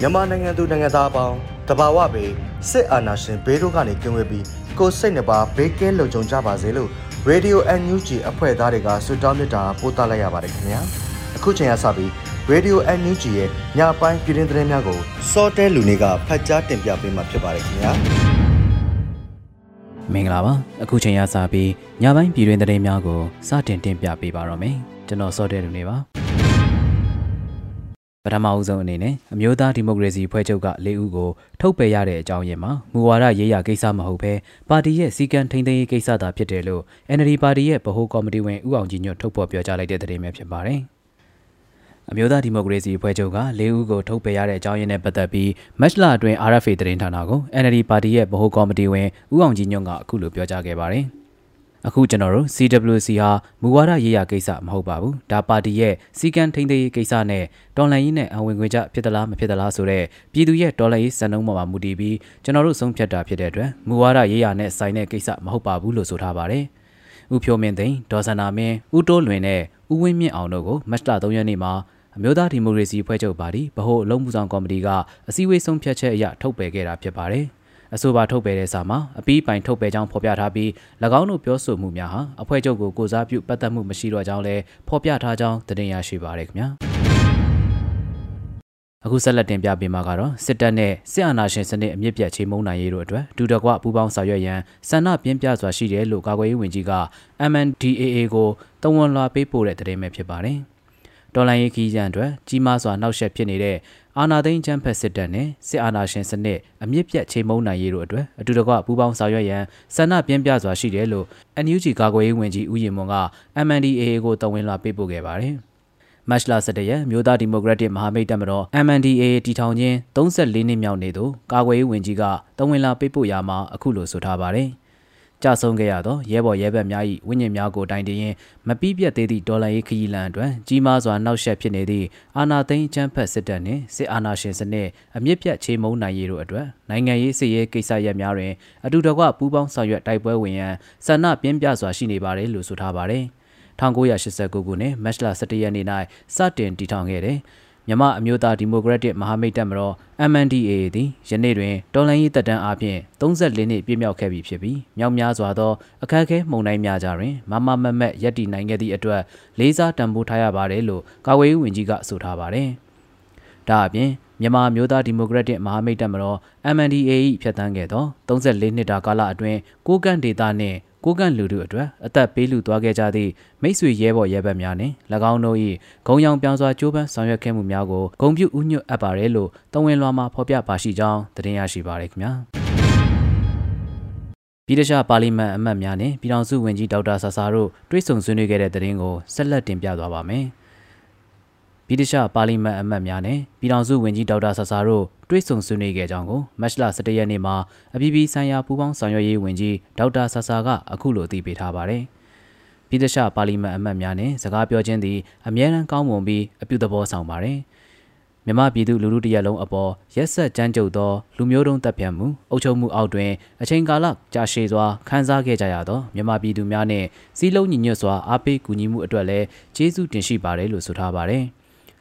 မြန်မာနိုင်ငံသူနိုင်ငံသားအပေါင်းတဘာဝပေစစ်အာဏာရှင်ဘေးတို့ကနေကင်းဝေးပြီးကိုယ်စိတ်နှပါဘေးကင်းလုံခြုံကြပါစေလို့ Radio NUG အဖွဲ့သားတွေကဆုတောင်းမေတ္တာပို့သလိုက်ရပါတယ်ခင်ဗျာအခုချိန်ကစပြီး Radio NUG ရဲ့ညပိုင်းပြည်တွင်သတင်းများကိုစောတဲလူနေကဖတ်ကြားတင်ပြပေးမှာဖြစ်ပါတယ်ခင်ဗျာမင်္ဂလာပါအခုချိန်ရစပြီးညပိုင်းပြည်တွင်သတင်းများကိုစတင်တင်ပြပေးပါတော့မယ် ကျွန်တော်စောတဲလူနေပါပထမအဦးဆုံးအနေနဲ့အမျိုးသားဒီမိုကရေစီဖွဲ့ချုပ်က၄ဦးကိုထုတ်ပယ်ရတဲ့အကြောင်းရင်းမှာမူဝါဒရေးရာကိစ္စမဟုတ်ဘဲပါတီရဲ့စီကံထိန်းသိမ်းရေးကိစ္စသာဖြစ်တယ်လို့ NLD ပါတီရဲ့ဗဟိုကော်မတီဝင်ဦးအောင်ကြည်ညွတ်ထုတ်ဖော်ပြောကြားလိုက်တဲ့သတင်းပဲဖြစ်ပါတယ်။အမျိုးသားဒီမိုကရေစီအဖွဲ့ချုပ်က၄ဦးကိုထုတ်ပယ်ရတဲ့အကြောင်းရင်းနဲ့ပတ်သက်ပြီးမက်လအတွင်း RFA သတင်းဌာနကို NLD ပါတီရဲ့ဗဟိုကော်မတီဝင်ဦးအောင်ကြည်ညွတ်ကအခုလိုပြောကြားခဲ့ပါတယ်။ အခုကျွန်တော်တို့ CWC ဟာမူဝါဒရေးရာကိစ္စမဟုတ်ပါဘူးဒါပါတီရဲ့စီကံထိန်းသိမ်းရေးကိစ္စနဲ့တော်လှန်ရေးနဲ့အဝင်ငွေကြဖြစ်သလားမဖြစ်သလားဆိုတော့ပြည်သူရဲ့တော်လှန်ရေးစံနှုန်းပေါ်မှာမူတည်ပြီးကျွန်တော်တို့ဆုံးဖြတ်တာဖြစ်တဲ့အတွက်မူဝါဒရေးရာနဲ့ဆိုင်တဲ့ကိစ္စမဟုတ်ပါဘူးလို့ဆိုထားပါတယ်ဦးဖြိုးမင်းသိန်းဒေါ်စန္နာမင်းဦးတိုးလွင်နဲ့ဦးဝင်းမြင့်အောင်တို့ကိုမတ်လ3ရက်နေ့မှာအမျိုးသားဒီမိုကရေစီဖွဲ့ချုပ်ပါတီဗဟိုအလုံးမှုဆောင်ကော်မတီကအစည်းအဝေးဆုံးဖြတ်ချက်အရထုတ်ပယ်ခဲ့တာဖြစ်ပါတယ်။ အဆိုပါထုတ်ပယ်တဲ့စာမှာအပီးပိုင်ထုတ်ပယ်ကြောင်းဖော်ပြထားပြီး၎င်းတို့ပြောဆိုမှုများဟာအဖွဲ့ချုပ်ကိုကိုစားပြုပတ်သက်မှုမရှိတော့ကြောင်းလည်းဖော်ပြထားကြောင်းတင်ရရှိပါရခင်ဗျာအခုဆက်လက်တင်ပြပေးမှာကတော့စစ်တပ်နဲ့စစ်အာဏာရှင်စနစ်အမြင့်ပြတ်ချေမှုန်းနိုင်ရေးတို့အတွက်ဒူတကွပူးပေါင်းဆောင်ရွက်ရန်ဆန္ဒပြင်းပြစွာရှိတယ်လို့ကာကွယ်ရေးဝန်ကြီးက MNDAA ကိုတဝန်လွှာပေးပို့တဲ့သတင်းပဲဖြစ်ပါတယ်။ တော်လိုင်းရေးခီးရန်အတွက်ကြီးမားစွာနှောက်ယှက်ဖြစ်နေတဲ့အာဏာသိမ်းချမ်းဖက်စစ်တပ်နဲ့စစ်အာဏာရှင်စနစ်အမြင့်ပြတ်ချိန်မုံနိုင်ရေးတို့အတွက်အတူတကွပူးပေါင်းဆောင်ရွက်ရန်ဆန္ဒပြင်းပြစွာရှိတယ်လို့ NUG ကာကွယ်ရေးဝန်ကြီးဦးရင်မွန်က MNDAA ကိုတဝန်လာပေးပို့ခဲ့ပါတယ်။မတ်လ17ရက်မြို့သားဒီမိုကရက်တစ်မဟာမိတ်တပ်မတော် MNDAA တီထောင်ခြင်း34နှစ်မြောက်နေ့သို့ကာကွယ်ရေးဝန်ကြီးကတဝန်လာပေးပို့ရာမှာအခုလိုဆိုထားပါတယ်။ ကြဆုံးခဲ့ရသောရဲဘော်ရဲဘက်များ၏ဝိညာဉ်များကိုတိုင်တရင်မပြီးပြတ်သေးသည့်ဒေါ်လာရေးခရီးလမ်းအတွက်ကြီးမားစွာနှောက်ယှက်ဖြစ်နေသည့်အာဏာသိမ်းချမ်းဖက်စစ်တပ်နှင့်စစ်အာဏာရှင်စနစ်အမြင့်ပြတ်ချေမှုန်းနိုင်ရေးတို့အတွက်နိုင်ငံရေးစစ်ရေးကိစ္စရပ်များတွင်အတူတကွပူးပေါင်းဆောင်ရွက်တိုက်ပွဲဝင်ရန်ဆန္ဒပြင်းပြစွာရှိနေပါတယ်လို့ဆိုထားပါတယ်1989ခုနှစ်မတ်လ17ရက်နေ့၌စတင်တည်ထောင်ခဲ့တဲ့ မြမအမျိုးသားဒီမိုကရက်တစ်မဟာမိတ်တပ်မတော် MNDAA သည်ယနေ့တွင်တော်လှန်ရေးတပ်တန်းအပြင်34နှစ်ပြည့်မြောက်ခဲ့ပြီဖြစ်ပြီးမြောက်များစွာသောအခက်အခဲမှုန်တိုင်းများကြတွင်မမမမက်ရက်တည်နိုင်ခဲ့သည့်အတွက်လေးစားတံပိုးထားရပါတယ်လို့ကာကွယ်ရေးဝန်ကြီးကဆိုထားပါတယ်။ဒါအပြင်မြန်မာမျိုးသားဒီမိုကရက်တစ်မဟာမိတ်တပ်မတော် MNDAA ၏ဖြတ်သန်းခဲ့သော34နှစ်တာကာလအတွင်းကိုကန့်ဒေတာနှင့် ကိုကန့်လူတို့အတွက်အသက်ပေးလူသွားခဲ့ကြသည့်မိတ်ဆွေရဲဘော်ရဲဘက်များနှင့်၎င်းတို့၏ဂုံရောင်ပြောင်စွာကြိုးပမ်းဆောင်ရွက်ခဲ့မှုများကိုဂုံပြုဥညွတ်အပ်ပါတယ်လို့တဝင်လွှာမှာဖော်ပြပါရှိကြောင်းသတင်းရရှိပါရခင်ဗျာပြည်ထရှာပါလီမန်အမတ်များနဲ့ပြည်ထောင်စုဝန်ကြီးဒေါက်တာဆာဆာတို့တွေ့ဆုံဆွေးနွေးခဲ့တဲ့သတင်းကိုဆက်လက်တင်ပြသွားပါမယ်။ ဗြိတိရှပါလီမန်အမတ်များနဲ့ပြည်ထောင်စုဝန်ကြီးဒေါက်တာဆာဆာတို့တွေ့ဆုံဆွေးနွေးခဲ့ကြောင်းကိုမတ်လ17ရက်နေ့မှာအပြည်ပြည်ဆိုင်ရာပူးပေါင်းဆောင်ရွက်ရေးဝန်ကြီးဒေါက်တာဆာဆာကအခုလိုအသိပေးထားပါတယ်။ပြည်သရှပါလီမန်အမတ်များနဲ့စကားပြောခြင်းသည်အမြဲတမ်းကောင်းမွန်ပြီးအပြုသဘောဆောင်ပါတယ်။မြမပြည်သူလူထုတရက်လုံးအပေါ်ရက်ဆက်ကြမ်းကြုတ်သောလူမျိုးတုံးတပ်ဖြတ်မှုအုပ်ချုပ်မှုအောက်တွင်အချိန်ကာလကြာရှည်စွာခန်းစားခဲ့ကြရသောမြမပြည်သူများနှင့်စီးလုံးညီညွတ်စွာအားပေးကူညီမှုအတွက်လည်းကျေးဇူးတင်ရှိပါတယ်လို့ဆိုထားပါတယ်။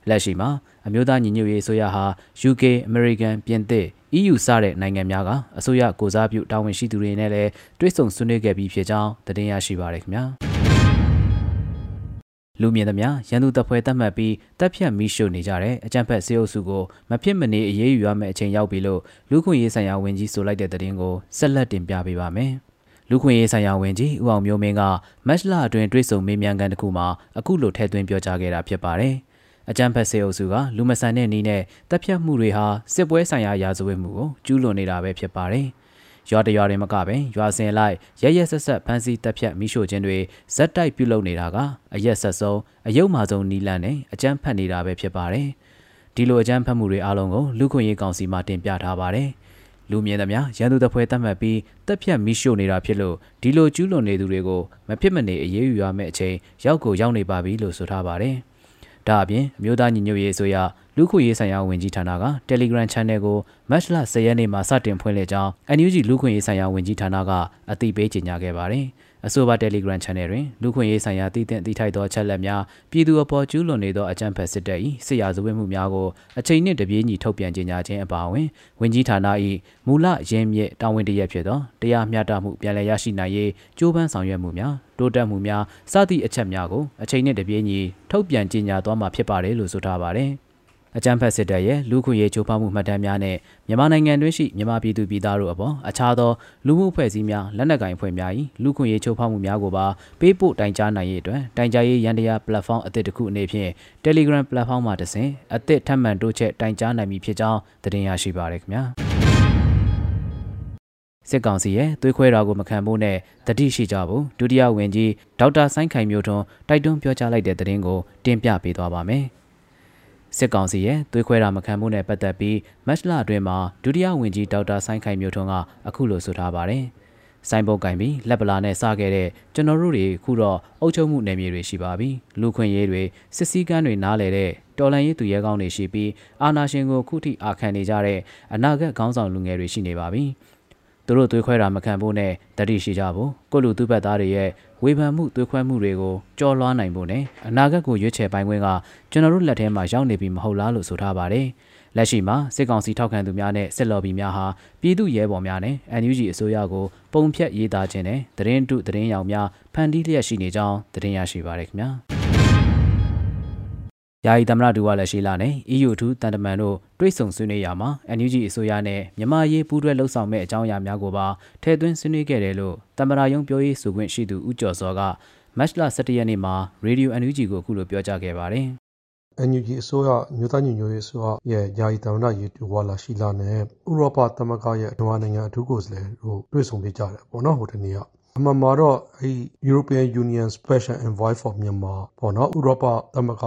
လက်ရှိမှာအမျိုးသားညီညွတ်ရေးအစိုးရဟာ UK, American, ပြင်သစ် EU စတဲ့နိုင်ငံများကအစိုးရကိုစားပြုတာဝန်ရှိသူတွေနဲ့လည်းတွဲဆုံဆွေးနွေးခဲ့ပြီးဖြစ်ကြောင်းသတင်းရရှိပါရခင်ဗျာလူမြင်သမျှရန်သူတပ်ဖွဲ့တတ်မှတ်ပြီးတပ်ဖြတ်မိရှုနေကြတဲ့အကြံဖက်စေအုပ်စုကိုမဖြစ်မနေအရေးယူရမယ့်အချိန်ရောက်ပြီလို့လူခွင့်ရေးဆိုင်ရာဝန်ကြီးဆိုလိုက်တဲ့သတင်းကိုဆက်လက်တင်ပြပေးပါမယ်။လူခွင့်ရေးဆိုင်ရာဝန်ကြီးဦးအောင်မျိုးမင်းကမက်လအတွင်းတွေ့ဆုံမေးမြန်းခန်းတစ်ခုမှာအခုလိုထည့်သွင်းပြောကြားခဲ့တာဖြစ်ပါတယ်။ အကြံဖက်စေအုပ်စုကလူမဆန်တဲ့နည်းနဲ့တပ်ဖြတ်မှုတွေဟာစစ်ပွဲဆိုင်ရာရာဇဝတ်မှုကိုကျူးလွန်နေတာပဲဖြစ်ပါတယ်။ရွာတရွာတွေမကပင်ရွာစင်လိုက်ရရက်ဆက်ဆက်ဖမ်းဆီးတပ်ဖြတ်မိရှို့ခြင်းတွေဇက်တိုက်ပြုလုပ်နေတာကအရက်ဆက်ဆုံးအယုံမာဆုံးနီလန်နဲ့အကြမ်းဖက်နေတာပဲဖြစ်ပါတယ်။ဒီလိုအကြမ်းဖက်မှုတွေအလုံးကိုလူခွင့်ရေးကောင်စီမှတင်ပြထားပါတယ်။လူမြင်သမျှရန်သူတပ်ဖွဲ့တတ်မှတ်ပြီးတပ်ဖြတ်မိရှို့နေတာဖြစ်လို့ဒီလိုကျူးလွန်နေသူတွေကိုမဖြစ်မနေအရေးယူရမယ့်အချိန်ရောက်ကိုရောက်နေပါပြီလို့ဆိုထားပါတယ်။ ဒါအပြင်အမျိုးသားညီညွတ်ရေးအစိုးရလူခုရေးဆိုင်ရာဝန်ကြီးဌာနက Telegram Channel ကိုမတ်လ10ရက်နေ့မှာစတင်ဖွင့်လှစ်ကြောင်း NUG လူခွင့်ရေးဆိုင်ရာဝန်ကြီးဌာနကအသိပေးကြေညာခဲ့ပါတယ်။ အဆိုပါ Telegram Channel တွင်လူခွင့်ရေးဆိုင်ရာတည်တဲ့တည်ထိုက်သောချက်လက်များပြည်သူအပေါ်ကျူးလွန်နေသောအကြမ်းဖက်စစ်တပ်၏စစ်ရာဇဝတ်မှုများကိုအချိန်နှင့်တပြေးညီထုတ်ပြန်ကြေညာခြင်းအပါအဝင်ဝန်ကြီးဌာန၏မူလရင်းမြစ်တာဝန်တရက်ဖြစ်သောတရားမျှတမှုပြန်လည်ရရှိနိုင်ရေးကြိုးပမ်းဆောင်ရွက်မှုများတိုးတက်မှုများစသည့်အချက်များကိုအချိန်နှင့်တပြေးညီထုတ်ပြန်ကြေညာသွားမှာဖြစ်ပါတယ်လို့ဆိုထားပါတယ်။ အကြမ်းဖက်စစ်တပ်ရဲ့လူခွင့်ရေးချိုးဖောက်မှုမှတ်တမ်းများနဲ့မြန်မာနိုင်ငံတွင်းရှိမြန်မာပြည်သူပြည်သားတို့အပေါ်အခြားသောလူမှုအဖွဲ့အစည်းများလက်နက်ကိုင်အဖွဲ့များ၏လူခွင့်ရေးချိုးဖောက်မှုများကိုပါပေးပို့တိုင်ကြားနိုင်ရေးအတွက်တိုင်ကြားရေးရန်တရား platform အသစ်တစ်ခုအနေဖြင့် Telegram platform မှာတဆင့်အသစ်ထပ်မံတိုးချက်တိုင်ကြားနိုင်ပြီဖြစ်ကြောင်းသတင်းရရှိပါရခင်ဗျာစစ်ကောင်စီရဲ့သွေးခွဲတာကိုမခံဖို့နဲ့တတိရှိကြဖို့ဒုတိယဝန်ကြီးဒေါက်တာဆိုင်းခိုင်မျိုးထွန်းတိုက်တွန်းပြောကြားလိုက်တဲ့သတင်းကိုတင်ပြပေးသွားပါမယ်။ စစ်ကောင်စီရဲ့သွေးခွဲတာမခံမှုနဲ့ပတ်သက်ပြီးမတ်လအတွင်းမှာဒုတိယဝန်ကြီးဒေါက်တာဆိုင်းခိုင်မျိုးထွန်းကအခုလိုဆိုထားပါတယ်။စိုင်းပုတ်ကင်ပြီးလက်ပလာနဲ့စခဲ့တဲ့ကျွန်တော်တို့တွေခုတော့အုပ်ချုပ်မှုနယ်မြေတွေရှိပါပြီ။လူခွင့်ရေးတွေစစ်စည်းကမ်းတွေနားလည်တဲ့တော်လန်ရေးသူရဲကောင်းတွေရှိပြီးအာနာရှင်ကိုခုထိအာခံနေကြတဲ့အနာဂတ်ခေါင်းဆောင်လူငယ်တွေရှိနေပါပြီ။ သူတို့သွေးခွဲတာမခံဖို့နဲ့တတိရှိကြဖို့ကိုလူသူဘက်သားတွေရဲ့ဝေဖန်မှုသွေးခွဲမှုတွေကိုကြော်လွှားနိုင်ဖို့နဲ့အနာဂတ်ကိုရွေးချယ်ပိုင်ခွင့်ကကျွန်တော်တို့လက်ထဲမှာရောက်နေပြီမဟုတ်လားလို့ဆိုထားပါတယ်။လက်ရှိမှာစစ်ကောင်စီထောက်ခံသူများနဲ့စစ်လော်ဘီများဟာပြည်သူရဲဘော်များနဲ့ NUG အစိုးရကိုပုံဖြတ်ရေးသားခြင်းနဲ့သတင်းတုသတင်းရောင်များဖန်တီးလျက်ရှိနေကြောင်းသတင်းရရှိပါရခင်ဗျာ။ ယာယီသမရဒူဝါလက်ရှိလာနဲ့ EU ထူးတန်တမန်တို့တွိတ်ဆုံဆွေးနွေးရမှာ NUG အစိုးရနဲ့မြန်မာရေးပူးတွဲလှုပ်ဆောင်မဲ့အကြောင်းအရာများကိုပါထည့်သွင်းဆွေးနွေးခဲ့တယ်လို့တမရယုံပြောရေးဆိုခွင့်ရှိသူဦးကျော်စောကမတ်လ17ရက်နေ့မှာ Radio NUG ကိုအခုလိုပြောကြားခဲ့ပါတယ် NUG အစိုးရမြို့သားညညရေးအစိုးရရဲ့ယာယီတမန်ရေးတူဝါလာရှိလာနဲ့ဥရောပသမဂ္ဂရဲ့မြန်မာနိုင်ငံအထူးကိုယ်စားလှယ်တို့တွေ့ဆုံပြကြတယ်ပေါ့နော်ဟိုတနေ့က အမှန်မှာတော့အဲ European Union Special Envoy for Myanmar ပေါ့နော်ဥရောပသမဂ္ဂ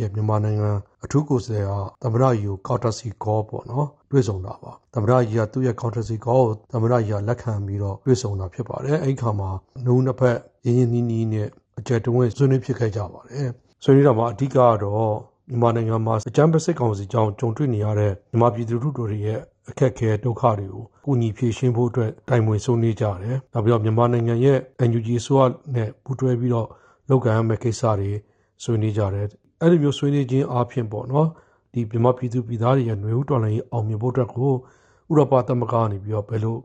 ရဲ့မြန်မာနိုင်ငံအထူးကိုယ်စားလှယ်ဟာသမရယူကော်တာစီကောပေါ့နော်တွေ့ဆုံတာပါသမရကြီးကသူ့ရဲ့ကော်တာစီကောကိုသမရကြီးကလက်ခံပြီးတော့တွေ့ဆုံတာဖြစ်ပါတယ်အဲ့ဒီခါမှာနှုံးနှစ်ဖက်ရင်းရင်းနှီးနှီးနဲ့အကြက်တွင်းဆွေးနွေးဖြစ်ခဲ့ကြပါတယ်ဆွေးနွေးတာမှာအဓိကကတော့မြန်မာနိုင်ငံမှာအကြမ်းဖက်စစ်ကောင်စီကြောင့်ကြုံတွေ့နေရတဲ့မြန်မာပြည်သူတို့တွေရဲ့ အခက်အခဲဒုက္ခတွေကိုကုညီဖြေရှင်းဖို့အတွက်တိုင်ပင်ဆွေးနွေးကြတယ်။နောက်ပြီးတော့မြန်မာနိုင်ငံရဲ့ NUG ဆိုရနဲ့ပူးတွဲပြီးတော့လုပ်ကမ်းရမယ့်ကိစ္စတွေဆွေးနွေးကြတယ်။အဲ့ဒီမျိုးဆွေးနွေးခြင်းအပြင်ပေါ့နော်ဒီမြန်မာပြည်သူပြည်သားတွေရဲ့ຫນွေဦးတော်လှန်ရေးအောင်မြင်ဖို့အတွက်ကိုဥရောပသမဂ္ဂကနေပြီးတော့ဘယ်လို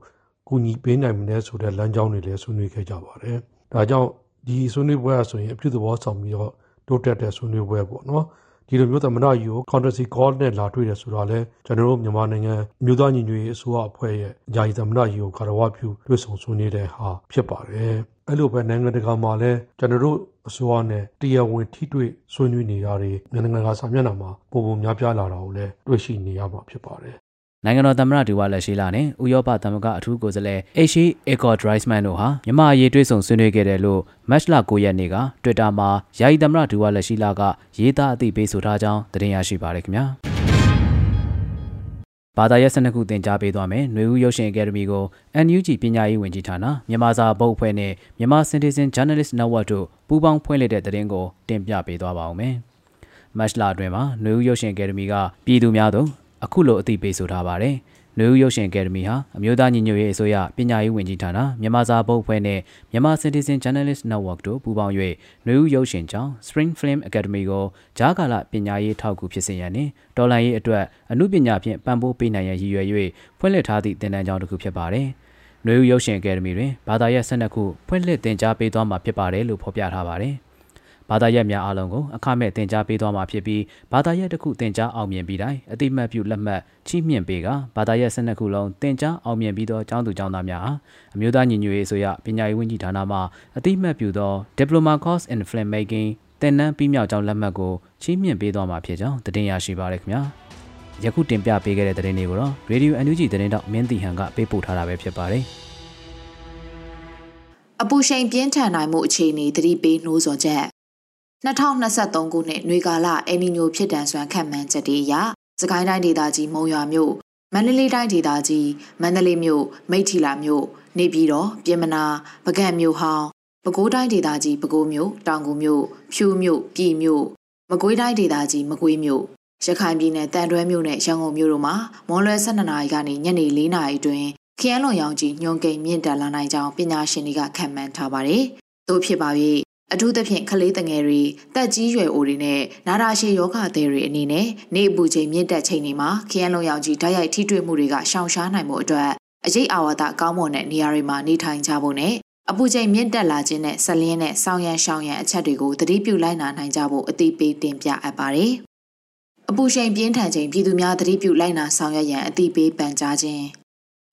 ကူညီပေးနိုင်မလဲဆိုတဲ့လမ်းကြောင်းတွေလည်းဆွေးနွေးခဲ့ကြပါတယ်။ဒါကြောင့်ဒီဆွေးနွေးပွဲဆိုရင်အပြုသဘောဆောင်ပြီးတော့တိုးတက်တဲ့ဆွေးနွေးပွဲပေါ့နော်။ ဒီလိုမျိုးသမ္မတကြီးကို countercy call နဲ့လာတွေ့တယ်ဆိုတော့လဲကျွန်တော်တို့မြန်မာနိုင်ငံမြို့သားညီညွတ်ရေးအစိုးရအဖွဲ့ရဲ့ယာယီသမ္မတကြီးကိုကာရဝပြုတွေ့ဆုံဆွေးနွေးတဲ့ဟာဖြစ်ပါတယ်အဲ့လိုပဲနိုင်ငံတကာမှာလည်းကျွန်တော်တို့အစိုးရနဲ့တရားဝင်ထိတွေ့ဆွေးနွေးနေတာတွေနိုင်ငံတကာစာမျက်နှာမှာပုံပုံများပြားလာတာကိုလည်းတွေ့ရှိနေရမှာဖြစ်ပါတယ် နိုင်ငံတော်သမ္မတဒူဝါလက်ရှိလာနဲ့ဥရောပသမဂ္ဂအထူးကိုယ်စားလှယ် H.E. Igor Dreisman တို့ဟာမြမအရေးတွေးဆုံဆွေးနွေးခဲ့တယ်လို့ Match လ9ရက်နေ့က Twitter မှာယာယီသမ္မတဒူဝါလက်ရှိလာကရေးသားအသိပေးဆိုထားကြောင်းသတင်းရရှိပါရခင်ဗျာ။ဘာသာရပ်၁၂ခုသင်ကြားပေးသွားမယ်။နှွေဦးရုပ်ရှင်အကယ်ဒမီကို NUG ပညာရေးဝန်ကြီးဌာနမြန်မာစာဘုတ်အဖွဲ့နဲ့မြန်မာ Citizen Journalist Network တို့ပူးပေါင်းဖွင့်လှစ်တဲ့သတင်းကိုတင်ပြပေးသွားပါဦးမယ်။မတ်လအတွင်းမှာနှွေဦးရုပ်ရှင်အကယ်ဒမီကပြည်သူများသို့ အခုလိုအသိပေးဆိုထားပါတယ်။နယူးရုပ်ရှင်အကယ်ဒမီဟာအမျိုးသားညီညွတ်ရေးအစိုးရပညာရေးဝန်ကြီးဌာနမြန်မာစာဘုတ်အဖွဲ့နဲ့မြန်မာ Citizen Journalist Network တို့ပူးပေါင်း၍နယူးရုပ်ရှင်ကျောင်း Spring Film Academy ကိုဂျားကာလပညာရေးထောက်ကူဖြစ်စေရန်နှင့်တော်လှန်ရေးအတွက်အမှုပညာဖြင့်ပံ့ပိုးပေးနိုင်ရန်ရည်ရွယ်၍ဖွင့်လှစ်ထားသည့်သင်တန်းကျောင်းတစ်ခုဖြစ်ပါတယ်။နယူးရုပ်ရှင်အကယ်ဒမီတွင်ဘာသာရပ်12ခုဖွင့်လှစ်သင်ကြားပေးသွားမှာဖြစ်ပါတယ်လို့ဖော်ပြထားပါတယ်။ ဘာသာရပ်များအားလုံးကိုအခမဲ့တင် जा ပေးသွားမှာဖြစ်ပြီးဘာသာရပ်တစ်ခုတင် जा အောင်မြင်ပြီးတိုင်းအတိမတ်ပြုလက်မှတ်ချီးမြှင့်ပေးကဘာသာရပ်12ခုလုံးတင် जा အောင်မြင်ပြီးသောကျောင်းသူကျောင်းသားများအားအမျိုးသားညီညွတ်ရေးအစိုးရပညာရေးဝန်ကြီးဌာနမှအတိမတ်ပြုသော Diploma Course in Filmmaking သင်တန်းပြီးမြောက်ကျောင်းလက်မှတ်ကိုချီးမြှင့်ပေးသွားမှာဖြစ်ကြောင်းတင်ရရှိပါရခင်ဗျာယခုတင်ပြပေးခဲ့တဲ့သတင်းတွေကိုတော့ Radio NUG သတင်းတောက်မင်းတီဟန်ကပေးပို့ထားတာပဲဖြစ်ပါတယ်အပူချိန်ပြင်းထန်နိုင်မှုအခြေအနေသတိပေးနှိုးဆော်ချက် 2023ခုနှစ်နွေကာလအယ်နီညိုဖြစ်တန်စွမ်းခံမှန်းချက်တွေအရစကိုင်းတိုင်းဒေသကြီးမုံရွာမြို့မန္တလေးတိုင်းဒေသကြီးမန္တလေးမြို့မိထီလာမြို့နေပြည်တော်ပြင်မနာပကံမြို့ဟောင်းပဲခူးတိုင်းဒေသကြီးပဲခူးမြို့တောင်ကူမြို့ဖြူမြို့ပြည်မြို့မကွေးတိုင်းဒေသကြီးမကွေးမြို့ရခိုင်ပြည်နယ်တန်တွဲမြို့နဲ့ရန်ကုန်မြို့တို့မှာမွန်လွယ်12နာရီကနေညနေ4နာရီအတွင်းခရမ်းလွန်ရောင်ကြီးညွန်ကိန်မြင့်တက်လာနိုင်ကြောင်းပညာရှင်တွေကခန့်မှန်းထားပါတယ်။သို့ဖြစ်ပါ၍ အထူးသဖြင့်ကလေးငယ်တွေတက်ကြီးရွယ်အိုတွေနဲ့နာတာရှည်ယောဂသည်တွေအနေနဲ့နေအပူချိန်မြင့်တက်ချိန်တွေမှာခရမ်းလွန်ရောင်ကြီးဓာတ်ရိုက်ထိတွေ့မှုတွေကရှောင်ရှားနိုင်မှုအတွက်အရေးအာဝါဒကောင်းမွန်တဲ့နေရာတွေမှာနေထိုင်ကြဖို့နဲ့အပူချိန်မြင့်တက်လာခြင်းနဲ့ဆက်လင်းတဲ့ဆောင်းရန်ရှောင်းရန်အချက်တွေကိုသတိပြုလိုက်နာနိုင်ကြဖို့အသိပေးတင်ပြအပ်ပါတယ်။အပူချိန်ပြင်းထန်ချိန်ပြည်သူများသတိပြုလိုက်နာဆောင်ရွက်ရန်အသိပေးပန်ကြားခြင်း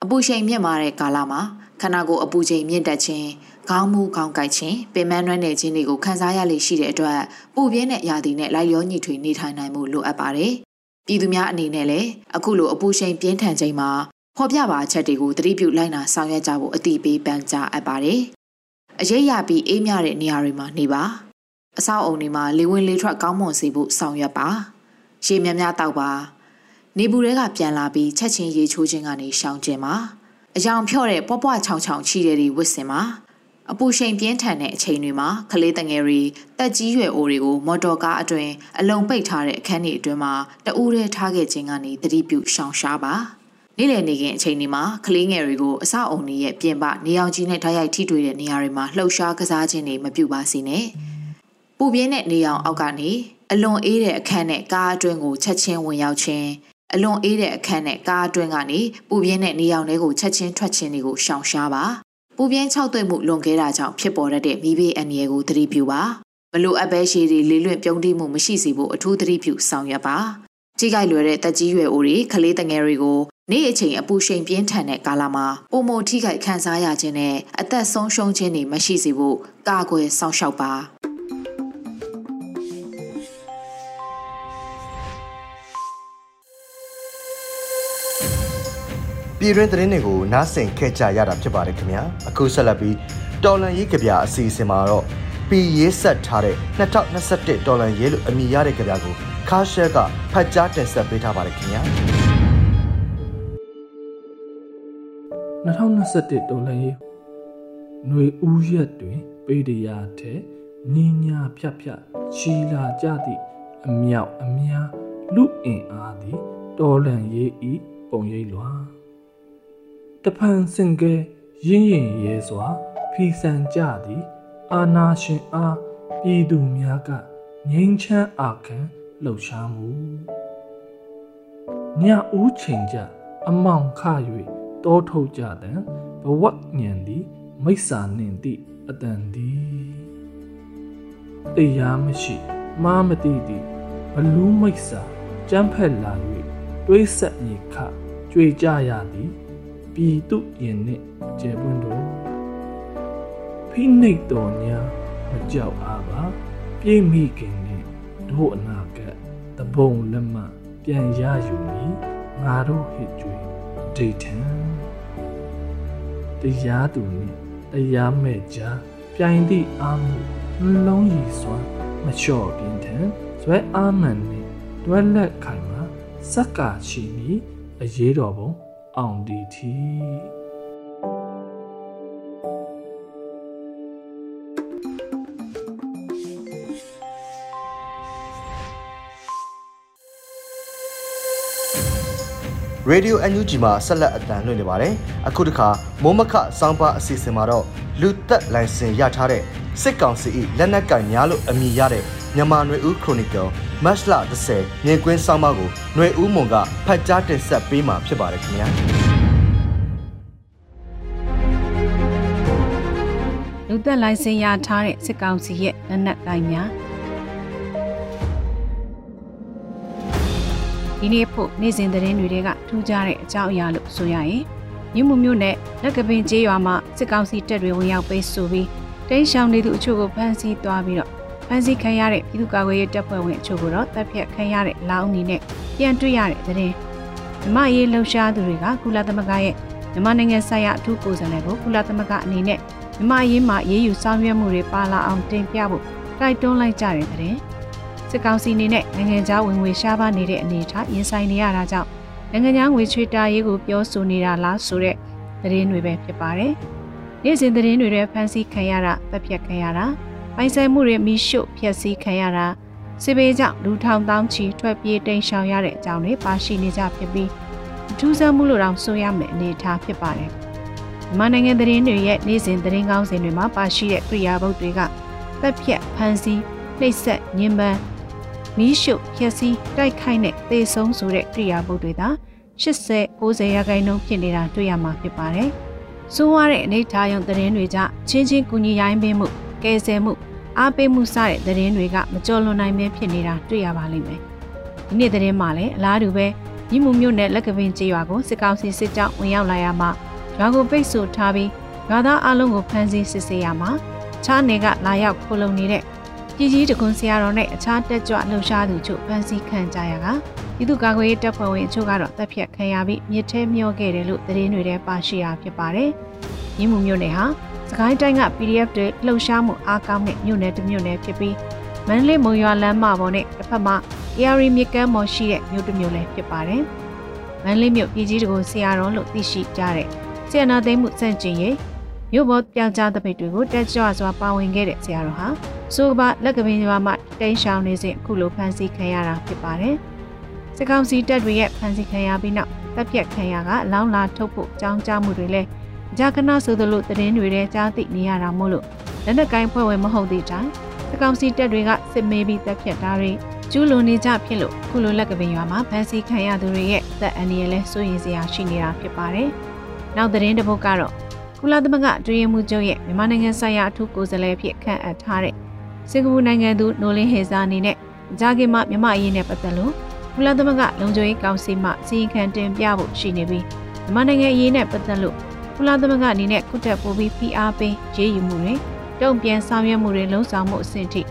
အပူချိန်မြင့်မာတဲ့ကာလမှာခန္ဓာကိုယ်အပူချိန်မြင့်တက်ခြင်း ခေါင်းမူခေါင်းကိုက်ခြင်းပင်မနှွမ်းနယ်ခြင်းတွေကိုခံစားရလေရှိတဲ့အတွက်ပူပြင်းတဲ့ရာသီနဲ့လိုက်လျောညီထွေနေထိုင်နိုင်မှုလိုအပ်ပါတယ်။ပြည်သူများအနေနဲ့လည်းအခုလိုအပူချိန်ပြင်းထန်ချိန်မှာဖော်ပြပါချက်တွေကိုသတိပြုလိုက်နာဆောင်ရွက်ကြဖို့အသိပေးပန်ကြားအပ်ပါတယ်။အရေးရပြီးအေးမြတဲ့နေရာတွေမှာနေပါ။အဆောက်အုံတွေမှာလေဝင်လေထွက်ကောင်းမွန်စေဖို့ဆောင်ရွက်ပါ။ရေများများတောက်ပါ။နေပူတွေကပြန်လာပြီးချက်ချင်းရေချိုးခြင်းကနေရှောင်ကျင်ပါ။အယောင်ဖြော့တဲ့ပွားပွားချောင်ချောင်ချီတဲ့တွေဝစ်စင်ပါ။ အပူချိန်ပြင်းထန်တဲ့အချိန်တွေမှာကလေးတငယ်တွေတက်ကြီးရွယ်အိုတွေကိုမော်တော်ကားအတွင်အလုံးပိတ်ထားတဲ့အခန်းတွေအတွင်းမှာတအူးရဲထားခဲ့ခြင်းကနေသတိပြုရှောင်ရှားပါ။နေ့လည်နေခင်အချိန်ဒီမှာကလေးငယ်တွေကိုအဆောက်အုံတွေရဲ့ပြင်ပနေအောင်ကြီးနဲ့ဓာတ်ရိုက်ထိတွေ့တဲ့နေရာတွေမှာလှုပ်ရှားကစားခြင်းတွေမပြုပါစေနဲ့ပူပြင်းတဲ့နေအောင်အောက်ကနေအလွန်အေးတဲ့အခန်းနဲ့ကားအတွင်းကိုချက်ချင်းဝင်ရောက်ခြင်းအလွန်အေးတဲ့အခန်းနဲ့ကားအတွင်းကနေပူပြင်းတဲ့နေအောင်တွေကိုချက်ချင်းထွက်ခြင်းတွေကိုရှောင်ရှားပါ ပူပြင်းခြောက်သွေ့မှုလွန်ခဲ့တာကြောင့်ဖြစ်ပေါ်တဲ့မိဘအန္တရာယ်ကိုသတိပြုပါမလိုအပ်ပဲရှည်တွေလေးလွင့်ပြုံးတိမှုမရှိစေဖို့အထူးသတိပြုဆောင်ရွက်ပါကြီးကြိုက်လွယ်တဲ့တက်ကြီးရွယ်အိုတွေကလေးတငယ်တွေကိုနေ့အချိန်အပူချိန်ပြင်းထန်တဲ့ကာလမှာပုံမထိခိုက်ခံစားရခြင်းနဲ့အသက်ဆုံးရှုံးခြင်းတွေမရှိစေဖို့ကာကွယ်စောင့်ရှောက်ပါ ပြည်တွင်းသတင်းတွေကိုနားဆင်ခဲ့ကြရတာဖြစ်ပါတယ်ခင်ဗျာအခုဆက်လက်ပြီးတော်လန်ရေးကြပြအစီအစဉ်မှာတော့ပြည်ရေးဆက်ထားတဲ့2021တော်လန်ရေးလို့အမည်ရတဲ့ကြပြကိုခါရှက်ကဖတ်ကြားတင်ဆက်ပေးထားပါတယ်ခင်ဗျာ2021တော်လန်ရေးຫນွေဦးရက်တွင်ပေတရာထဲညင်ညာဖြတ်ဖြတ်ချီလာကြသည့်အမြောက်အများလူအင်အားသည်တော်လန်ရေးဤပုံရိပ်လွာ တဖန်စင်ကဲရင်းရင်ရဲစွာဖီဆန်ကြသည် အာနာရှင်အားပြည်သူများကငြိမ်းချမ်းအာခံလှုပ်ရှားမှုညဦးချိန်ကြအမောင်ခ၍တောထုတ်ကြတဲ့ဘဝညံသည်မိစ္ဆာနှင့်သည့်အတန်သည်တရားမရှိမားမတိသည့်ဘလူးမိစ္ဆာကြမ်းဖက်လာ၍တွေးဆက်မြေခကြွေကြရသည် ပြည်သူရင်နှင့်ကျေပွန်းတို့ဖိနှိတ်တော်ညာမကြောက်အားပါပြေးမိခင်နှင့်တို့အနာကတဘုံလက်မှပြန်ရယူမည်ငါတို့ဟစ်ကြွေဒိဋ္ဌံတရားသူနှင့်တရားမဲ့ကြားပြိုင်သည့်အာမှုနှလုံးရည်စွာမလျှော့ပြင်းထန်ဇွဲအာမန်နှင့်တွဲလက်ခိုင်မှာစက္ကာချီမီအရေးတော်ပုံ အောင်ဒီထီ Radio NUG မှာဆက်လက်အသံလွှင့်နေပါတယ်။အခုတစ်ခါမိုးမခစောင်းပါအစီအစဉ်မှာတော့လူသက်လိုင်စင်ရထားတဲ့စစ်ကောင်စီ၏လက်နက်ကင်များလို့အမည်ရတဲ့မြန်မာနွေဦးခရိုနီကယ် မတ်လ30မြင်ကွင်းဆောင်းပါးကိုຫນွေဦးမွန်ကဖတ်ကြားတင်ဆက်ပေးမှာဖြစ်ပါတယ်ခင်ဗျာလူသက်လိုင်စင်ရထားတဲ့စစ်ကောင်စီရဲ့လက်နက်ကိုင်များဒီနေ့ဖို့နေ့စဉ်သတင်းတွေကထူးခြားတဲ့အကြောင်းအရာလို့ဆိုရရင်မြို့မှုမြို့နဲ့လက်ကပင်ကျေးရွာမှာစစ်ကောင်စီတပ်တွေဝင်ရောက်ပိတ်ဆို့ပြီးတိမ်းရှောင်နေသူအချို့ကိုဖမ်းဆီးသွားပြီးတော့ ဖမ်းဆီးခံရတဲ့ပြည်သူ့ကာကွယ်ရေးတပ်ဖွဲ့ဝင်အချို့ကိုတော့တပ်ဖြတ်ခံရတဲ့လောင်းအနေနဲ့ပြန်တွေ့ရတဲ့သတင်းမြမရေးလှုပ်ရှားသူတွေကကုလသမဂ္ဂရဲ့မြန်မာနိုင်ငံဆိုင်ရာအထူးကိုယ်စားလှယ်ကိုကုလသမဂ္ဂအနေနဲ့မြမရေးမှာရေးယူဆောင်ရွက်မှုတွေပါလာအောင်တင်ပြဖို့တိုက်တွန်းလိုက်ကြတဲ့တဲ့စစ်ကောင်စီအနေနဲ့နိုင်ငံခြားဝင်ငွေရှားပါနေတဲ့အနေအထားရင်ဆိုင်နေရတာကြောင့်နိုင်ငံခြားငွေချွေတာရေးကိုပြောဆိုနေတာလားဆိုတဲ့သတင်းတွေပဲဖြစ်ပါတယ်။နေ့စဉ်သတင်းတွေရဲ့ဖန်ဆီးခံရတာတပ်ဖြတ်ခံရတာ ပိုင်ဆိုင်မှုတွေမိရှုဖျက်ဆီးခံရတာစစ်ဘေးကြောင့်လူထောင်တောင်းချီထွက်ပြေးတိမ်းရှောင်ရတဲ့အကြောင်းတွေပါရှိနေကြဖြစ်ပြီးအထူးဆန်းမှုလို့တောင်ဆိုရမယ်အနေအထားဖြစ်ပါတယ်။မြန်မာနိုင်ငံသတင်းတွေရဲ့နေ့စဉ်သတင်းကောင်းစဉ်တွေမှာပါရှိတဲ့ကြိယာဘုတ်တွေကတပ်ဖြတ်ဖန်ဆီးနှိပ်စက်ညှဉ်းပန်းမီးရှို့ဖျက်ဆီးတိုက်ခိုက်တဲ့သေဆုံးဆိုတဲ့ကြိယာဘုတ်တွေသာ80 90ရာခိုင်နှုန်းဖြစ်နေတာတွေ့ရမှာဖြစ်ပါတယ်။စိုးရတဲ့အနေထားရုံသတင်းတွေကြချင်းချင်းကူညီရိုင်းပေးမှု ကယ်ဆယ်မှုအားပေးမှုစတဲ့သတင်းတွေကမကြော်လွန်နိုင်ပဲဖြစ်နေတာတွေ့ရပါလိမ့်မယ်။ဒီနေ့သတင်းမှာလည်းအလားတူပဲညီမှုမျိုးနဲ့လက်ကပင်ကျေးရွာကိုစစ်ကောင်စီစစ်ကြောင်းဝင်ရောက်လာရမှာရွာကိုပိတ်ဆို့ထားပြီးရွာသားအလုံးကိုဖမ်းဆီးစစ်ဆေးရမှာချားနယ်ကလာရောက်ခိုလုံနေတဲ့ပြည်ကြီးတကွန်ဆရာတော်နဲ့အခြားတက်ကြွလှုပ်ရှားသူချို့ဖမ်းဆီးခံကြရတာပြည်သူ့ကာကွယ်ရေးတပ်ဖွဲ့ဝင်အချို့ကတော့တပ်ဖြတ်ခံရပြီးမြစ်ထဲမျောခဲ့တယ်လို့သတင်းတွေထဲပါရှိတာဖြစ်ပါတယ်။ညီမှုမျိုးနယ်ဟာ စကိုင်းတိုင်းက PDF တွေလှုပ်ရှားမှုအားကောင်းတဲ့မြို့နယ်တစ်မြို့နယ်ဖြစ်ပြီးမန္တလေးမုံရွာလမ်းမပေါ်နဲ့တစ်ဖက်မှာ AR မြကမ်းမော်ရှိတဲ့မြို့တစ်မြို့လည်းဖြစ်ပါတယ်။မန္တလေးမြို့ပြည်ကြီးတကူဆရာတော်လို့သိရှိကြတဲ့ဆီယနာသိမ်းမှုစန့်ကျင်ရေးမြို့ပေါ်ပြောင်းကြားတပိတ်တွေကိုတက်ကြွစွာပါဝင်ခဲ့တဲ့ဆရာတော်ဟာဆိုကပါလက်ကပင်ရွာမှာတိန်းရှောင်နေစဉ်အခုလိုဖမ်းဆီးခံရတာဖြစ်ပါတယ်။စစ်ကောင်စီတပ်တွေရဲ့ဖမ်းဆီးခံရပြီးနောက်တပ်ဖြတ်ခံရကအလောင်းလာထုတ်ဖို့ကြောင်းကြားမှုတွေလည်း ကြာကနာဆိုသလိုသတင်းတွေထဲကြားသိနေရတာမို့လို့လက်နက်ကိုင်းဖွဲ့ဝင်မဟုတ်သေးတိုင်းစစ်ကောင်စီတပ်တွေကစစ်မေးပြီးတပ်ဖြတ်တာတွေကျူးလွန်နေကြဖြစ်လို့ခုလိုလက်ကပင်ရွာမှာဖမ်းဆီးခံရသူတွေရဲ့သက်အန္တရာယ်လဲစိုးရိမ်စရာရှိနေတာဖြစ်ပါတယ်။နောက်သတင်းတစ်ပုဒ်ကတော့ကုလသမဂ္ဂအတွင်းမှုချုပ်ရဲ့မြန်မာနိုင်ငံဆိုင်ရာအထူးကိုယ်စားလှယ်ဖြစ်ခန့်အပ်ထားတဲ့စင်ကာပူနိုင်ငံသူနိုလင်းဟေဇာအနေနဲ့ဂျာကင်မမြန်မာအရေးနဲ့ပတ်သက်လို့ကုလသမဂ္ဂလုံခြုံရေးကောင်စီမှစီရင်ခံတင်ပြဖို့ရှိနေပြီးမြန်မာနိုင်ငံအရေးနဲ့ပတ်သက်လို့ ကုလသမဂ္ဂအနေနဲ့ကုတက်ပို့ပြီးဖိအားပေးရေးယူမှုတွေတုံ့ပြန်ဆောင်ရွက်မှုတွေလှုံ့ဆော်မှုအဆင့်ထိ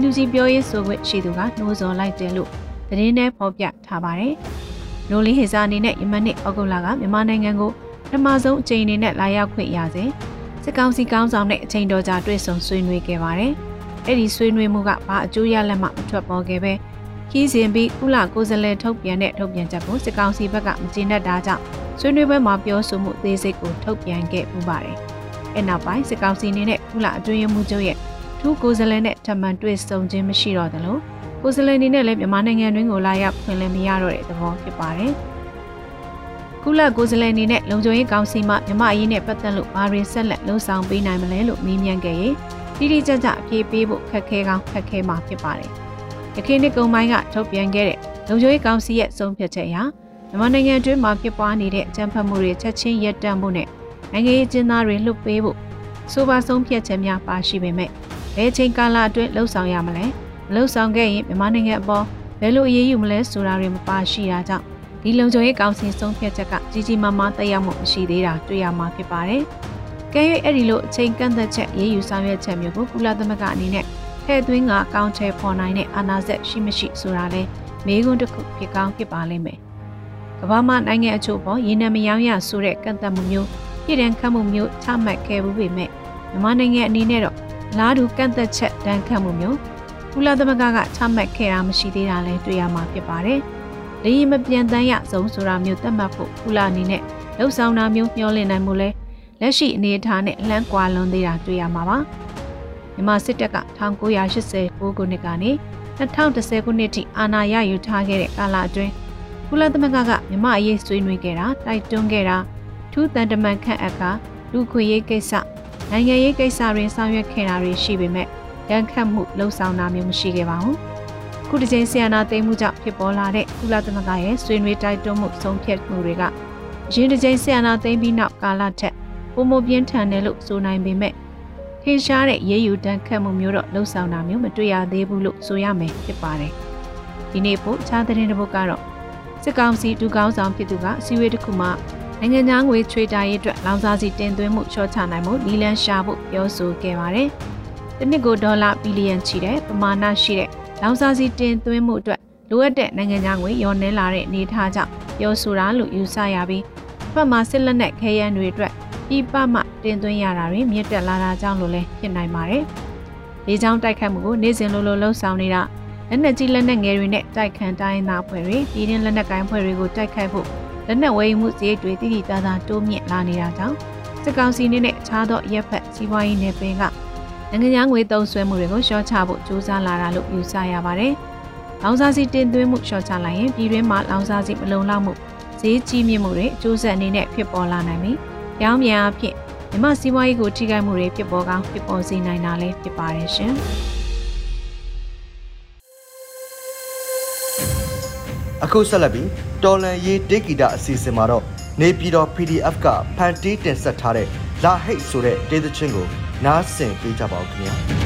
NUG ပြောရေးဆိုခွင့်ရှိသူကနှိုးဆော်လိုက်တယ်လို့သတင်းထဲဖော်ပြထားပါတယ်။နိုလင်းဟေဇာအနေနဲ့ယမန်နှစ်ဩဂုတ်လကမြန်မာနိုင်ငံကိုပထမဆုံးအကြိမ်အနေနဲ့လာရောက်ခွင့်ရစဉ်စစ်ကောင်စီကောင်းဆောင်နဲ့အချိန်တော်ကြာတွေ့ဆုံဆွေးနွေးခဲ့ပါတယ်။အဲ့ဒီဆွေးနွေးမှုကဘာအကျိုးရလဒ်မှမထွက်ပေါ်ခဲ့ပဲခီးစဉ်ပြီးကုလကိုယ်စားလှယ်ထုတ်ပြန်တဲ့ထုတ်ပြန်ချက်ကိုစစ်ကောင်စီဘက်ကမကျေနပ်တာကြောင့် ဆွေးနွေးပွဲမှာပြောဆိုမှုအသေးစိတ်ကိုထုတ်ပြန်ခဲ့ပူပါတယ်။အဲ့နောက်ပိုင်းစစ်ကောင်စီအနေနဲ့ကုလအတွင်းမှုချုပ်ရဲ့ထူးကိုယ်စားလှယ်နဲ့ထပ်မံတွေ့ဆုံခြင်းမရှိတော့သလိုကိုယ်စားလှယ်အနေနဲ့လည်းမြန်မာနိုင်ငံတွင်းကိုလာရောက်ခွင့်လည်းမရတော့တဲ့သဘောဖြစ်ပါတယ်။ကုလကိုယ်စားလှယ်အနေနဲ့လုံခြုံရေးကောင်စီမှမြန်မာအရေးနဲ့ပတ်သက်လို့ဘာတွေဆက်လက်လှုံ့ဆော်ပေးနိုင်မလဲလို့မေးမြန်းခဲ့ရင်တိတိကျကျအဖြေပေးဖို့ခက်ခဲကောင်းခက်ခဲမှာဖြစ်ပါတယ်။ယခင်နှစ်ကုန်ပိုင်းကထုတ်ပြန်ခဲ့တဲ့လုံခြုံရေးကောင်စီရဲ့ဆုံးဖြတ်ချက်အရ မြန်မာနိုင်ငံအတွင်းမှာဖြစ်ပွားနေတဲ့အကြမ်းဖက်မှုတွေချက်ချင်းရပ်တန့်ဖို့နဲ့နိုင်ငံရေးကျင်းသားတွေလွတ်ပေးဖို့ဆိုပါဆုံးဖြတ်ချက်များပါရှိပေမဲ့ဘယ်ချိန်ကာလအတွင်းလှုပ်ဆောင်ရမလဲမလှုပ်ဆောင်ခဲ့ရင်မြန်မာနိုင်ငံအပေါ်ဘယ်လိုအရေးယူမလဲဆိုတာတွေမပါရှိတာကြောင့်ဒီလုံခြုံရေးကောင်စီဆုံးဖြတ်ချက်ကကြီးကြီးမားမားသက်ရောက်မှုမရှိသေးတာတွေ့ရမှာဖြစ်ပါတယ်။ကဲ၍အဲ့ဒီလိုအချိန်ကန့်သက်ချက်ရေးယူဆောင်ရွက်ချက်မျိုးကိုကုလသမဂ္ဂအနေနဲ့ထည့်သွင်းကအကောင့်ချဲဖော်နိုင်တဲ့အာဏာစက်ရှိမရှိဆိုတာလဲမေးခွန်းတစ်ခုဖြစ်ကောင်းဖြစ်ပါလိမ့်မယ်။ ကမ္ဘာမှာနိုင်ငံအချို့ပေါ်ရေနံမယောင်းရဆိုတဲ့ကန့်သက်မှုမျိုးပြည်တံခတ်မှုမျိုးချမှတ်ခဲ့ဘူးပေမဲ့မြန်မာနိုင်ငံအနေနဲ့တော့လားတူကန့်သက်ချက်တန်းခတ်မှုမျိုးကုလသမဂ္ဂကချမှတ်ခဲ့တာမရှိသေးတာလည်းတွေ့ရမှာဖြစ်ပါတယ်။လေရင်မပြန်တမ်းရဆုံးဆိုတာမျိုးသတ်မှတ်ဖို့ကုလအနေနဲ့လှုပ်ဆောင်တာမျိုးမျှော်လင့်နိုင်မှုလဲလက်ရှိအနေအထားနဲ့လမ်းကွာလွန်သေးတာတွေ့ရမှာပါ။မြန်မာစစ်တပ်က1989ခုနှစ်ကနေ2010ခုနှစ်ထိအာဏာရယူထားခဲ့တဲ့ကာလအတွင်း ကုလသမဂ္ဂကမြန်မာအရေးဆွေးနွေးခဲ့တာတိုက်တွန်းခဲ့တာထူးတန်တမန်ခန့်အပ်ကလူခွေရေးကိစ္စနိုင်ငံရေးကိစ္စတွေဆောင်ရွက်ခဲ့တာတွေရှိပေမဲ့ရန်ခတ်မှုလှုံ့ဆော်တာမျိုးမရှိခဲ့ပါဘူး။ခုတစ်ချိန်ဆီယနာသိမ်းမှုကြောင့်ဖြစ်ပေါ်လာတဲ့ကုလသမဂ္ဂရဲ့ဆွေးနွေးတိုက်တွန်းမှုဆုံးဖြတ်မှုတွေကအရင်တစ်ချိန်ဆီယနာသိမ်းပြီးနောက်ကာလထက်ပုံမပြင်းထန်တယ်လို့ဆိုနိုင်ပေမဲ့ထင်ရှားတဲ့ရေးယူတန်းခတ်မှုမျိုးတော့လှုံ့ဆော်တာမျိုးမတွေ့ရသေးဘူးလို့ဆိုရမယ်ဖြစ်ပါတယ်။ဒီနေ့ပို့ခြားတဲ့တဲ့ဘုတ်ကတော့ စစ်ကောင်စီဒုကောင်းဆောင်ဖြစ်သူကအစည်းအဝေးတစ်ခုမှာနိုင်ငံသားငွေချွေတာရေးအတွက်လောင်စာစီတင်သွင်းမှုလျှော့ချနိုင်မှုနီလန်းရှာဖို့ပြောဆိုခဲ့ပါတယ်။တစ်နှစ်ကိုဒေါ်လာဘီလီယံချီတဲ့ပမာဏရှိတဲ့လောင်စာစီတင်သွင်းမှုအတွက်လိုအပ်တဲ့နိုင်ငံသားငွေရောနှဲလာတဲ့အနေအထားကြောင့်ပြောဆိုတာလို့ယူဆရပြီးဖက်မှာစစ်လက်နက်ခဲယမ်းတွေအတွက်ပြည်ပမှတင်သွင်းရတာတွေမြင့်တက်လာတာကြောင့်လို့လည်းဖြစ်နိုင်ပါတယ်။လေးချောင်းတိုက်ခတ်မှုကိုနေ့စဉ်လိုလိုလှုပ်ဆောင်နေတာ လက်နက်ကြီးလက်နက်ငယ်တွေနဲ့တိုက်ခန်တိုင်းသားဖွဲ့တွေပြည်တွင်းလက်နက်ကိုင်းဖွဲ့တွေကိုတိုက်ခိုက်ဖို့လက်နက်ဝယ်ယူမှုစည်းတွေတိတိကျကျတိုးမြင့်လာနေတာကြောင့်စစ်ကောင်စီနေနဲ့အခြားသောရက်ဖက်စီးပွားရေးနယ်ပယ်ကနိုင်ငံသားငွေသုံးစွဲမှုတွေကိုရှော့ချဖို့ကြိုးစားလာတာလို့ယူဆရပါတယ်။လောင်စာစီတင်သွင်းမှုရှော့ချလိုက်ရင်ပြည်တွင်းမှာလောင်စာစီမလုံလောက်မှုဈေးကြီးမြင့်မှုတွေအကျိုးဆက်အနေနဲ့ဖြစ်ပေါ်လာနိုင်ပြီးရောင်းမြန်အဖြစ်မြမစီးပွားရေးကိုထိခိုက်မှုတွေဖြစ်ပေါ်ကောင်းဖြစ်ပေါ်စေနိုင်တာလည်းဖြစ်ပါတယ်ရှင်။ အခုဆက်လက်ပြီးတော်လန်ရေးဒေဂီတာအစီအစဉ်မှာတော့နေပြည်တော် PDF ကဖန်တီးတင်ဆက်ထားတဲ့လာဟိတ်ဆိုတဲ့ဒေသချင်းကိုနားဆင်ပေးကြပါဦးခင်ဗျာ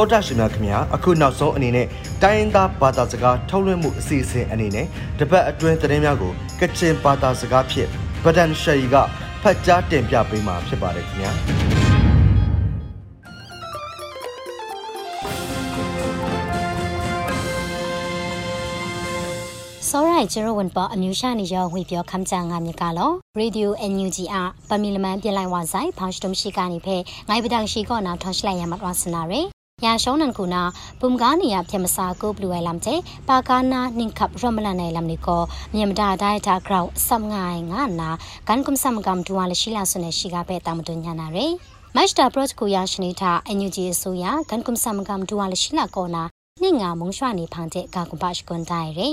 တောတာရှင်များခင်ဗျာအခုနောက်ဆုံးအနေနဲ့တိုင်းရင်းသားဘာသာစကားထုတ်လွှင့်မှုအစီအစဉ်အနေနဲ့တပတ်အတွင်းသတင်းများကိုကချင်ဘာသာစကားဖြင့်ဗဒန်ရှယ်ရီကဖတ်ကြားတင်ပြပေးမှာဖြစ်ပါတယ်ခင်ဗျာစစောရိုင်ကျရဝန်ပေါ်အမျိုးရှာနေရောဝေပြောခမ်းချန်ငါမြကလောရေဒီယို NUG အပမီလမန်ပြလိုက်ဝါဆိုင်ဖောင်စတုံရှိကနေဖဲငိုင်ပဒန်ရှိကောနာထွန်ရှလိုက်ရမှာဝါစနာရေ ရာရှောင်းနန်ကူနာပုံကားနေရပြမစာကိုဘလူဝဲလမ်တဲ့ပါကာနာနင်ခပ်ရမလန်နယ်လမ်နီကိုမြန်မာဒါဒိုင်တာဂရောက်ဆမ်ငိုင်ငါနာကန်ကွမ်ဆမ်ကမ်ဒူဝါလရှိလာဆွနေရှိကပဲတာမတွညာနာရေမတ်တာပရော့ကိုရရှိနေတာအန်ယူဂျီအစိုးရကန်ကွမ်ဆမ်ကမ်ဒူဝါလရှိလာကောနာနှင်ငါမုံရွှာနေဖန်တဲ့ကာကွန်ပါရှကွန်တိုင်ရေ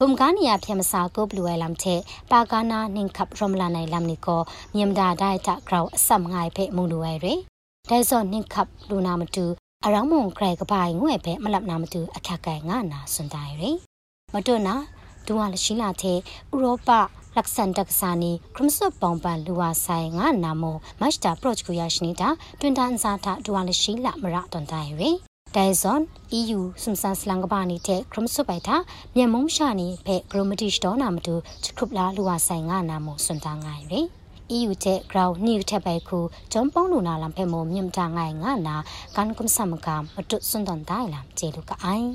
ဘုံကားနေရပြမစာကိုဘလူဝဲလမ်တဲ့ပါကာနာနင်ခပ်ရမလန်နယ်လမ်နီကိုမြန်မာဒါဒိုင်တာဂရောက်ဆမ်ငိုင်ဖဲမုံလူဝဲရေဒိုင်ဇော့နင်ခပ်လူနာမတူ အရောင်းမုံဂရိုက်ကပိုင်ငွဲ့ပဲမလပ်နာမတူအခက်ကိုင်ငါနာစွန်တိုင်ရေမတွနာဒူဝါလရှိလာတဲ့ဥရောပလက်ဆန်တက်ဆာနီခရမ်ဆပ်ပေါင်ပန်လူဝါဆိုင်ငါနာမိုမတ်တာပရော့ကိုရရှိနေတာတွင်တန်စာတာဒူဝါလရှိလာမရတွန်တိုင်ရေဒိုင်ဇွန် EU စုံစမ်းစလန်ကပါနေတဲ့ခရမ်ဆပ်ပိုက်တာမြန်မုံရှာနေဖဲဂရိုမတိရှ်တော်နာမတူချခုပလာလူဝါဆိုင်ငါနာမိုစွန်တန်ငိုင်ရေ EU တဲ့ ground နိထက်ပဲခုဂျွန်ပေါင်းလူနာလံဖဲမိုမြင့်တာငိုင်ငါနာကန်ကွမ်ဆမ်ကမတွစွန်တန်တိုင်လံကျေလူကအိုင်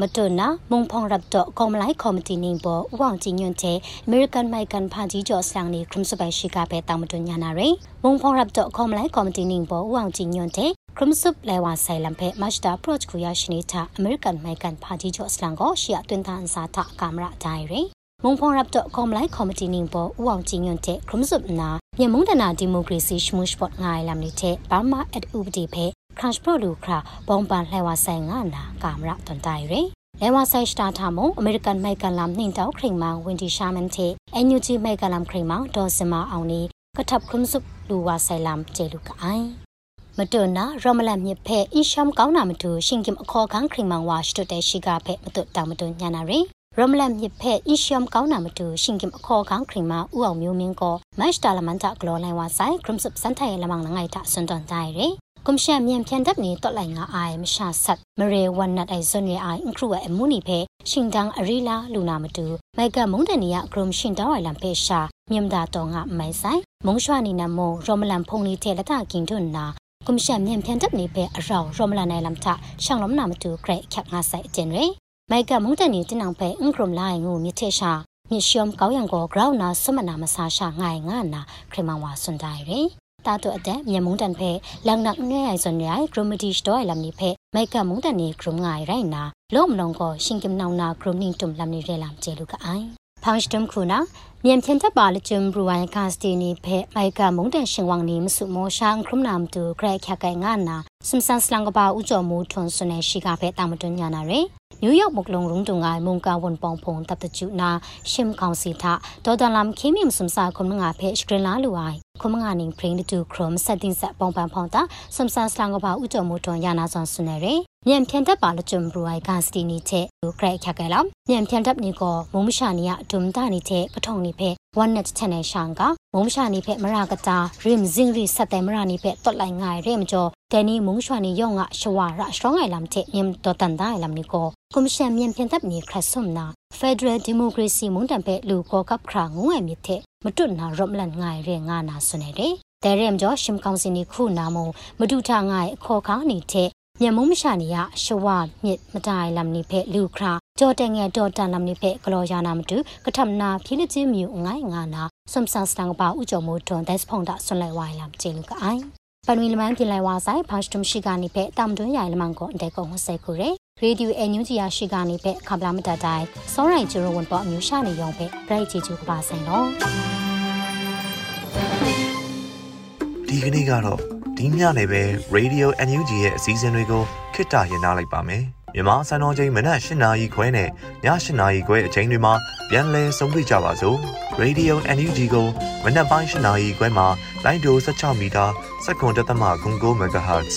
မတွနာမုံဖောင်ရပ်တော့ကောမလိုက်ကော်မတီနေပေါ်ဥအောင်ကြည်ညွန့်တဲ့အမေရိကန်မိုက်ကန်ဖာကြီးကျော်စလန်နေခရမ်စပိုင်ရှိကပဲတာမတွညာနာရယ်မုံဖောင်ရပ်တော့ကောမလိုက်ကော်မတီနေပေါ်ဥအောင်ကြည်ညွန့်တဲ့ခရမ်ဆုပ်လဲဝါဆိုင်လံဖဲမတ်တာပရော့ချ်ကိုရရှိနေတာအမေရိကန်မိုက်ကန်ဖာကြီးကျော်စလန်ကိုရှီယာတွင်တန်စာထကင်မရာဒိုင်ရယ် မုံဖောင်ရပ်တော့ကောမလိုက်ကော်မတီနေပေါ်ဥအောင်ကြည်ညွန့်တဲ့ခရမ်ဆုပ်နာမြန်မုံဒနာဒီမိုကရေစီရှမှုရှ်ပေါ့ငိုင်လမ်နေတဲ့ဘာမာအက်ဥပဒေဖဲခရန့်ပရိုလူခရာဘုံပန်လှဲဝါဆိုင်ငါနာကာမရာတွန်တိုင်ရယ်လဲဝါဆိုင်စတာထမအမေရိကန်မိုက်ကလမ်နှင်းတောက်ခရင်မောင်ဝင်တီရှာမန်တီအန်ယူဂျီမိုက်ကလမ်ခရင်မောင်ဒေါ်စမအောင်နီကထပ်ခုံစုလူဝါဆိုင်လမ်ကျေလူကအိုင်မတွနာရမလမြဖဲအင်ရှမ်ကောင်းနာမတူရှင်ကင်အခေါ်ခန်းခရင်မောင်ဝါရှတုတဲရှိကဖဲမတွတောင်မတွညာနာရယ် ရမလန်မြစ်ဖက်အီရှမ်ကောင်းနာမတူရှင်ကင်အခေါ်ခေါခရင်မဥအောင်မျိုးမင်းကိုမတ်တာလမန်တာဂလိုလိုင်းဝါဆိုင်ခရမ်ဆပ်စန်ထိုင်လမန်ငိုင်တာစွန်တန်တိုင်းရယ်ကွန်ရှန်မြန်ဖြန်တပ်နေတော့လိုက်ငါအိုင်မရှာဆတ်မရေဝန်နတ်အိုင်ဇွန်ရီအိုင်အင်ခရူအမူနီဖဲရှင်တန်းအရီလာလူနာမတူမိုက်ကမုန်တနီယဂရုံရှင်တောင်းဝိုင်လံဖဲရှာမြန်တာတော့ငါမိုင်ဆိုင်မုံရွှာနီနမရမလန်ဖုန်နီတဲ့လက်တာကင်တွန်းနာကွန်ရှန်မြန်ဖြန်တပ်နေဖဲအရောရမလန်နိုင်လမ်တာရှောင်းလုံးနာမတူဂရိတ်ခက်ငါဆိုင်အကျင်ရယ် မိုက်ကမုန်တနီတင်အောင်ဖဲအင်္ဂရုံလိုင်းကိုမြစ်ထရှာမြစ်ရှုံကောင်းရံကိုဂရောင်းနာဆွမနာမဆာရှာငိုင်ငါနာခရမဝါစွန်တိုင်ရယ်တာတော့အတဲ့မြန်မုန်တန်ဖဲလန်နက်ငဲ့ရိုင်စွန်ရိုင်ဂရမတီစတော့လမ်နိဖဲမိုက်ကမုန်တနီဂရုံငိုင်ရိုင်နာလုံးမလုံးကိုရှင်ကင်နောင်နာဂရုံနင်းတုံလမ်နိရဲလမ်ကျေလူကအိုင် ဖောင်စတမ်ခုနာမြန်ဖြန်တပ်ပါလကျမ်ဘရူဝိုင်ကာစတီနီဖဲမိုက်ကမုန်တန်ရှင်ဝမ်နီမစုမောရှန်ခရုံနမ်တူဂရက်ခက်ကဲငါနာစမ်ဆန်စလန်ကပါဥကြော်မူထွန်ဆွနေရှိကဖဲတာမတွညာနာရယ်နယူးယောက်မကလုံရုံတုံငိုင်မုန်ကဝန်ပောင်ဖုံတပ်တကျူနာရှမ်ကောင်စီတာဒေါ်ဒလမ်ခေမီမစမ်စာခုံငါဖဲစကရလာလူအိုင် ခုံငါနင်းပရင်တူခရုံဆက်တင်ဆက်ပောင်ပန်ဖောင်တာစမ်ဆန်စလန်ကပါဥကြော်မူထွန်ယာနာဆွန်ဆွနေရယ်မြန်ဖြန်တပ်ပါလကျမ်ဘရူဝိုင်ကာစတီနီတဲ့ဂရက်ခက်ကဲလမ်မြန်ဖြန်တပ်နီကိုမုံမရှာနီယဒုံတာနီတဲ့ကထုံနီဖဲဝန်နက်ချန်နယ်ရှန်ကမုံမရှာနီဖဲမရကတာရင်ဇင်းရီဆက်တယ်မရနီဖဲတွတ်လိုက်ငိုင်ရဲမကျော်ကဲနီမုံရွှာနီယောငါရှဝါရစ trong အိုင်လမ်တဲ့ညမ်တော်တန်ဒိုင်လမ်နီကိုကွန်မရှင်မြန်ဖြန်တပ်နီခရဆုံနာ Federal Democracy မုန်တန်ဖဲလူကိုကပ်ခရာငုံငယ်မြစ်တဲ့မတွတ်နာရော့မလန်ငိုင်ရဲငါနာဆွနေတယ်တဲရမ်ကျော်ရှမ်ကောင်စင်နီခုနာမုံမဒူထာငိုင်အခေါ်ခါနေတဲ့မြန်မုံမရှာနေရရှဝမြစ်မတိုင်လမ်နိဖဲလူခရာကြောတငယ်တော်တန်လမ်နိဖဲကလောယာနာမတူကထမနာဖိလချင်းမြူငိုင်းငါနာဆွမ်ဆန်စတန်ပါဥကြုံမိုထွန်ဒက်စဖုန်တာဆွန်လိုက်ဝိုင်လမ်ကျေလူကအိုင်ပန်ဝီလမန်ပြင်လိုက်ဝါဆိုင်ဖာစတုံရှိကနေဖဲတမ်တွန်းရိုင်လမန်ကိုအတဲကုံဟဆဲခုရဲ ရေဒီယိုအန်ယူဂျီယာရှိကနေဖဲခပလာမတတိုင်စောရိုင်ဂျီရိုဝန်ပေါ်အမျိုးရှာနေရုံဖဲပရိုက်ဂျီဂျူကပါဆိုင်တော့ဒီကနေ့ကတော့ဒီညနေပဲ Radio NUG ရဲ့အစည်းအဝေးကိုခਿੱတရနာလိုက်ပါမယ်။မြန်မာစံတော်ချိန်မနက်၈နာရီခွဲနဲ့ည၈နာရီခွဲအချိန်တွေမှာပြန်လည်ဆုံးဖြတ်ကြပါစို့။ Radio NUG ကိုမနက်ပိုင်း၈နာရီခွဲမှာလိုင်းဒို16မီတာစက္ကန့်တသမ9 MHz